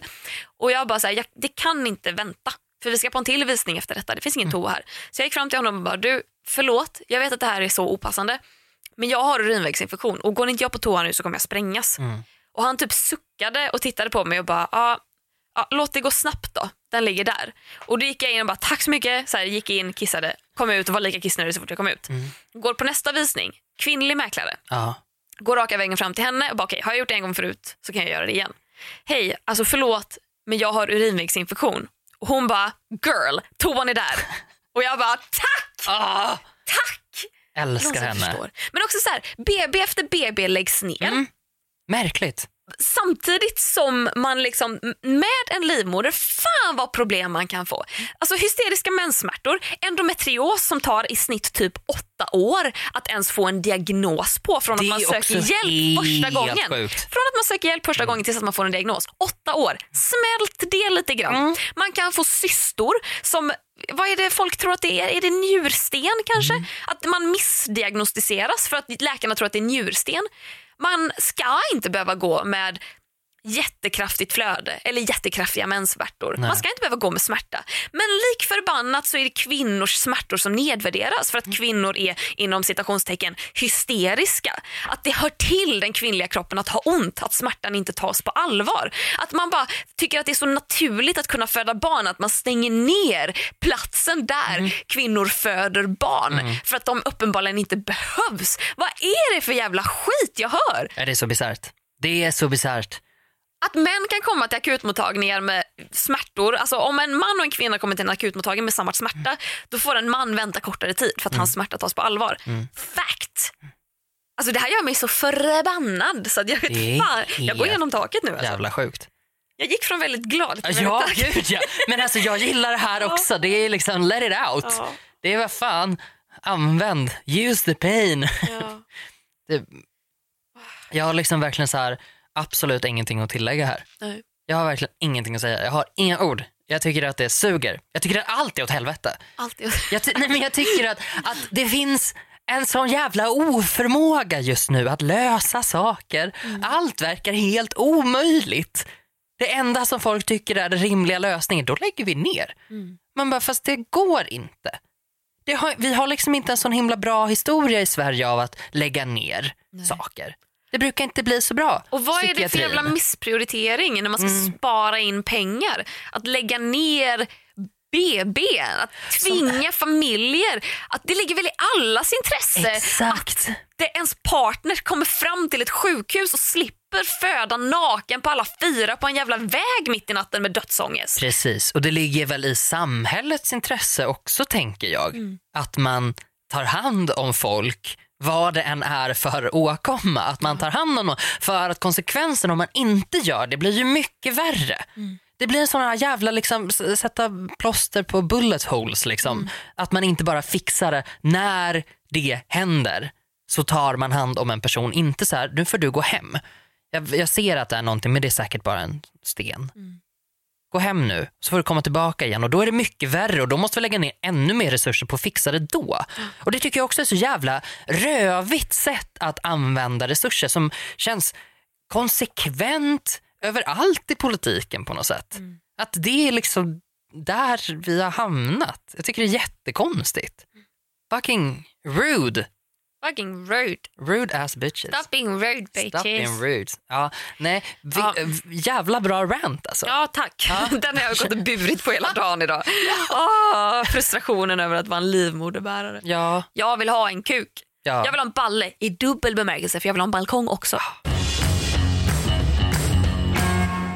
Och jag bara så här, jag, det kan inte vänta för vi ska på en till visning efter detta, det finns ingen toa här. Så jag gick fram till honom och bara, du förlåt, jag vet att det här är så opassande men jag har urinvägsinfektion och går inte jag på toa nu så kommer jag sprängas. Och han typ suckade och tittade på mig och bara, ja, ja, låt det gå snabbt då. Den ligger där. Och då gick jag in och bara, tack så mycket. Så här, gick in, kissade, kom ut och var lika kissnödig så fort jag kom ut. Går på nästa visning, kvinnlig mäklare. Ja. Går raka vägen fram till henne och bara, okej, har jag gjort det en gång förut så kan jag göra det igen. Hej, alltså förlåt, men jag har urinvägsinfektion. Och hon bara, girl, toan är där. Och jag bara, tack, Ah, tack. Älskar henne. förstår. Men också så här, BB efter BB läggs ner. Märkligt. Samtidigt som man liksom med en livmoder, fan vad problem man kan få. Alltså hysteriska menssmärtor, endometrios som tar i snitt typ åtta år att ens få en diagnos på från att man söker hjälp första gången. sjukt. Från att man söker hjälp första gången tills att man får en diagnos. Åtta år. Smält det lite grann. Mm. Man kan få cystor som vad är det folk tror att det är? Är det njursten kanske? Mm. Att man missdiagnostiseras för att läkarna tror att det är njursten. Man ska inte behöva gå med jättekraftigt flöde eller jättekraftiga menssmärtor. Nej. Man ska inte behöva gå med smärta. Men lik förbannat så är det kvinnors smärtor som nedvärderas för att kvinnor är inom citationstecken hysteriska. Att det hör till den kvinnliga kroppen att ha ont, att smärtan inte tas på allvar. Att man bara tycker att det är så naturligt att kunna föda barn att man stänger ner platsen där kvinnor föder barn för att de uppenbarligen inte behövs. Vad är det för jävla skit jag hör? Ja, det är så bisarrt. Det är så bisarrt. Att män kan komma till akutmottagningar med smärtor. Alltså om en man och en kvinna kommer till en akutmottagning med samma smärta då får en man vänta kortare tid för att hans smärta tas på allvar. Fact! Alltså det här gör mig så förbannad så att jag Det fan. Jag går igenom taket nu. Alltså. Jävla sjukt. Jag gick från väldigt glad till Ja, väldigt arg. gud ja. Men alltså jag gillar det här också. Det är liksom let it out. Ja. Det är vad fan, använd, use the pain. Ja. Det, jag har liksom verkligen så här absolut ingenting att tillägga här. Nej. Jag har verkligen ingenting att säga. Jag har inga ord. Jag tycker att det suger. Jag tycker att allt är åt helvete. Alltid. Jag, ty- nej, men jag tycker att, att det finns en sån jävla oförmåga just nu att lösa saker. Allt verkar helt omöjligt. Det enda som folk tycker är den rimliga lösningen, då lägger vi ner. Man bara, fast det går inte. Det har, vi har liksom inte en sån himla bra historia i Sverige av att lägga ner saker. Det brukar inte bli så bra. Och vad är det för jävla missprioritering när man ska Mm. spara in pengar? Att lägga ner BB, att tvinga familjer. Att det ligger väl i allas intresse Exakt. det ens partner kommer fram till ett sjukhus och slipper föda naken på alla fyra på en jävla väg mitt i natten med dödsångest. Precis, och det ligger väl i samhällets intresse också tänker jag. Att man tar hand om folk vad det än är för åkomma. Att man tar hand om dem. För att konsekvensen om man inte gör det blir ju mycket värre. Det Det blir en sån här jävla liksom, sätta plåster på bullet holes. Liksom. Att man inte bara fixar det när det händer så tar man hand om en person. Inte så här, nu får du gå hem. Jag, jag ser att det är någonting men det är säkert bara en sten. Gå hem nu så får du komma tillbaka igen och då är det mycket värre och då måste vi lägga ner ännu mer resurser på att fixa det då. Och det tycker jag också är så jävla rövigt sätt att använda resurser som känns konsekvent överallt i politiken på något sätt. Att det är liksom där vi har hamnat. Jag tycker det är jättekonstigt. Fucking rude. Fucking rude. Rude ass bitches. Stop being rude Stop bitches. being rude. Ja, nej, vi, Ja. v- jävla bra rant alltså. Ja, tack. Den har jag gått och burit på hela dagen idag. Åh, frustrationen över att vara en livmoderbärare. Ja, Jag vill ha en kuk. ja. Jag vill ha en balle i dubbel bemärkelse för jag vill ha en balkong också.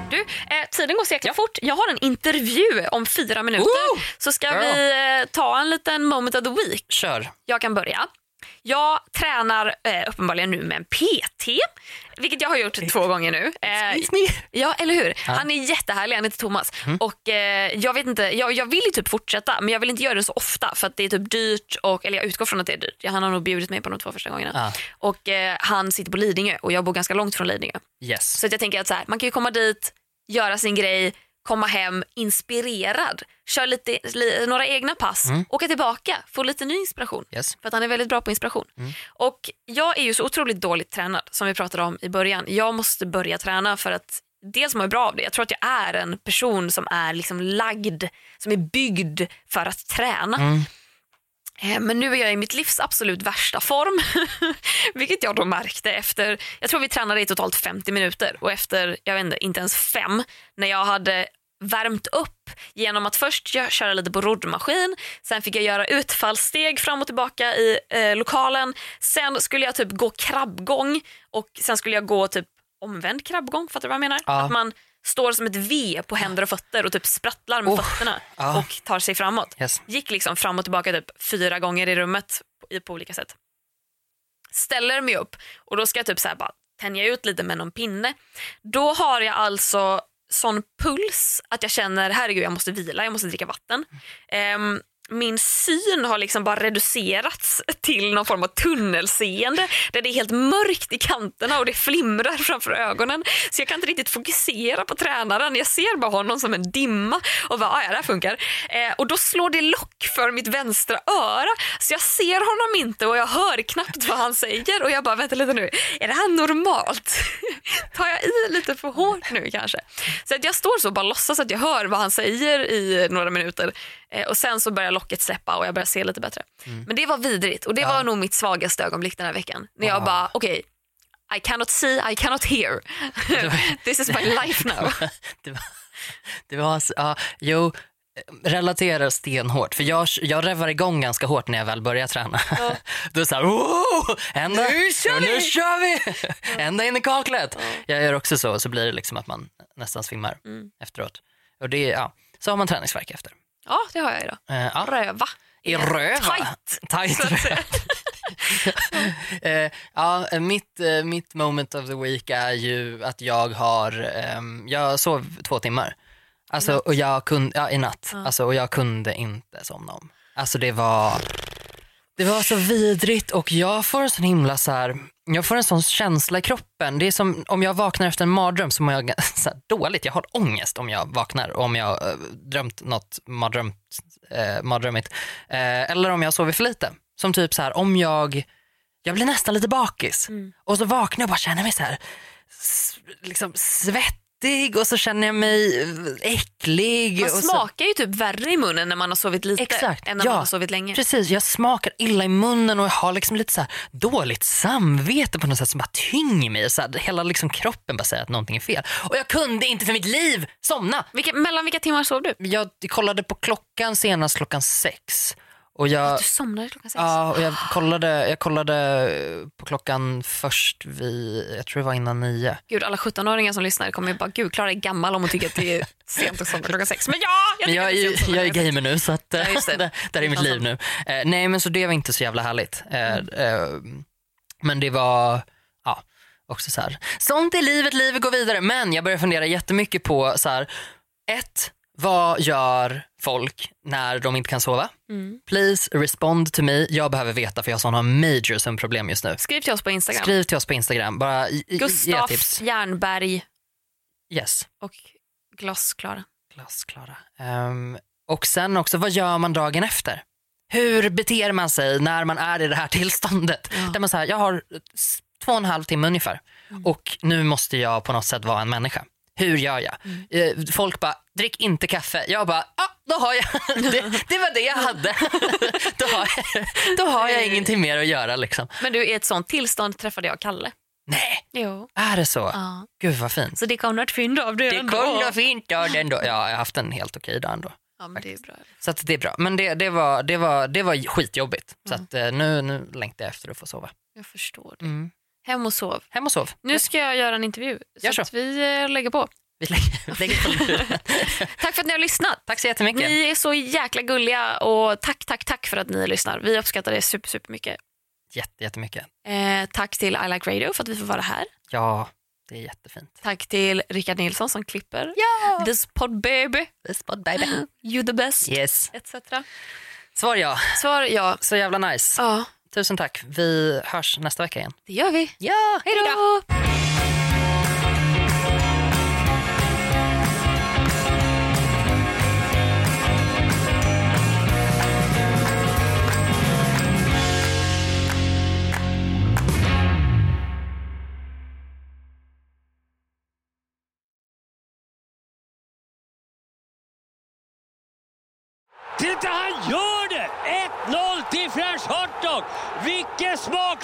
Du, eh, tiden går så jäkla fort. Jag har en intervju om fyra minuter. Woo! Så ska Girl. vi eh, ta en liten moment of the week. Kör. Jag kan börja. Jag tränar eh, uppenbarligen nu med en PT, vilket jag har gjort två gånger nu. Eh. Ja, eller hur? Han är jättehärlig, han heter Thomas. Och, eh, jag, vet inte, jag, jag vill ju typ fortsätta, men jag vill inte göra det så ofta för att det är typ dyrt. Och, eller jag utgår från att det är dyrt. Han har nog bjudit mig på de två första gångerna. Ja. Och eh, Han sitter på Lidingö och jag bor ganska långt från Lidingö. Yes. Så att jag tänker att så här, man kan ju komma dit, göra sin grej, komma hem inspirerad, köra lite, li, några egna pass, åka tillbaka, få lite ny inspiration. Yes. För att han är väldigt bra på inspiration. Och jag är ju så otroligt dåligt tränad som vi pratade om i början. Jag måste börja träna för att dels mår jag bra av det. Jag tror att jag är en person som är liksom lagd, som är byggd för att träna. Eh, Men nu är jag i mitt livs absolut värsta form. Vilket jag då märkte efter, jag tror vi tränade i totalt 50 minuter och efter, jag vet inte, inte ens fem, när jag hade värmt upp genom att först köra lite på roddmaskin, sen fick jag göra utfallssteg fram och tillbaka i eh, lokalen. Sen skulle jag typ gå krabbgång och sen skulle jag gå typ omvänd krabbgång, fattar du vad jag menar? Ja. Att man står som ett V på händer och fötter och typ sprattlar med Oh, fötterna ja. och tar sig framåt. Yes. Gick liksom fram och tillbaka typ fyra gånger i rummet på olika sätt. Ställer mig upp och då ska jag typ så här bara tänja ut lite med någon pinne. Då har jag alltså sån puls att jag känner herregud jag måste vila, jag måste dricka vatten. Ehm, min syn har liksom bara reducerats till någon form av tunnelseende där det är helt mörkt i kanterna och det flimrar framför ögonen. Så jag kan inte riktigt fokusera på tränaren. Jag ser bara honom som en dimma och bara, ah, ja det här funkar. Eh, och då slår det lock för mitt vänstra öra så jag ser honom inte och jag hör knappt vad han säger och jag bara, vänta lite nu, är det här normalt? Tar jag i lite för hårt nu kanske? Så att jag står så och bara låtsas att jag hör vad han säger i några minuter eh, och sen så börjar locket släppa och jag börjar se lite bättre. Men det var vidrigt och det var nog mitt svagaste ögonblick den här veckan. När jag bara, okej, I cannot see, I cannot hear. This is my life now. det var, det var så- ja, jo, relaterar stenhårt. För jag, jag revar igång ganska hårt när jag väl börjar träna. Då är det så här, "Wow, ända, Nu kör vi!" nu kör vi! Ända in i kaklet. Jag gör också så, så blir det liksom att man nästan svimmar Mm. efteråt. Och det, ja, så har man träningsvärk efter. Ja, det har jag idag. Eh, ja. Röva. I röva? Tight. Tight så att säga. eh, ja, mitt, eh, mitt moment of the week är ju att jag har, ehm, jag sov två timmar. Alltså, och jag kunde, ja, i natt. Alltså, och jag kunde inte somna om. Alltså det var, det var så vidrigt och jag får en sån himla så här, jag får en sån känsla i kroppen. Det är som om jag vaknar efter en mardröm så mår jag så dåligt. Jag har ångest om jag vaknar och om jag eh, drömt något mardrömt, eh, mardrömmigt. Eh, eller om jag sover för lite. Som typ så här, om jag, jag blir nästan lite bakis och så vaknar jag och bara känner mig så här liksom svettig och så känner jag mig äcklig. Man och så, smakar ju typ värre i munnen när man har sovit lite Exakt, än när ja. man har sovit länge. Precis, jag smakar illa i munnen och jag har liksom lite så dåligt samvete på något sätt som bara tynger mig. Så här, hela liksom kroppen bara säger att någonting är fel. Och jag kunde inte för mitt liv somna. Vilka, mellan vilka timmar sov du? Jag kollade på klockan senast klockan sex. Och jag, Du somnade klockan sex. ja, och jag, kollade, jag kollade på klockan först vid, jag tror det var innan nio. Gud, alla 17-åringar som lyssnar kommer ju bara, gud Klara är gammal om hon tycker att det är sent att somna klockan sex. Men ja, jag Men jag, är det somna jag är gamer nu så att, Ja, just det. där, är mitt liv nu. Eh, nej men så det var inte så jävla härligt. Eh, eh, men det var ja, också så här. sånt är livet, livet går vidare. Men jag börjar fundera jättemycket på så här, Ett, vad gör folk när de inte kan sova? Mm. Please respond to me. Jag behöver veta för jag har sådana major sömnproblem just nu. Skriv till oss på Instagram. Skriv till oss på Instagram. Bara Gustaf tips. Jernberg Yes. och Glasklara. Glasklara. Ehm, och sen också, vad gör man dagen efter? Hur beter man sig när man är i det här tillståndet? Ja. Där man säger, jag har två och en halv timme ungefär och nu måste jag på något sätt vara en människa. Hur gör jag? Eh, folk bara, drick inte kaffe. Jag bara, ah, då har jag. det, det var det jag hade. då, har jag, då har jag ingenting mer att göra liksom. Men du, i ett sånt tillstånd träffade jag Kalle. Nej, Jo. är det så? Ja. Gud vad fint. Så det kommer ett fynd av det, Det ändå. kommer fint av den då. Ja, jag har haft en helt okej dag ändå. Ja, men det är bra. Så det är bra. Men det, det, var, det, var, det var skitjobbigt. Så att, eh, nu, nu längtar jag efter att få sova. Jag förstår det. Mm. Hem och sov. Hem och sov. Nu ska jag göra en intervju. Så så. att vi eh, lägger på. Vi lägger, lägger på luren. Tack för att ni har lyssnat. Tack så jättemycket. Ni är så jäkla gulliga och tack, tack, tack för att ni lyssnar. Vi uppskattar det super, super mycket. Jätte, jättemycket. Eh, tack till I Like Radio för att vi får vara här. Ja, det är jättefint. Tack till Rickard Nilsson som klipper. Ja! This pod baby, This spot baby. you the best, Yes. etc. Svar ja. Svar ja. Så jävla nice. Ja, Tusen tack. Vi hörs nästa vecka igen. det gör vi. Ja, Hej då!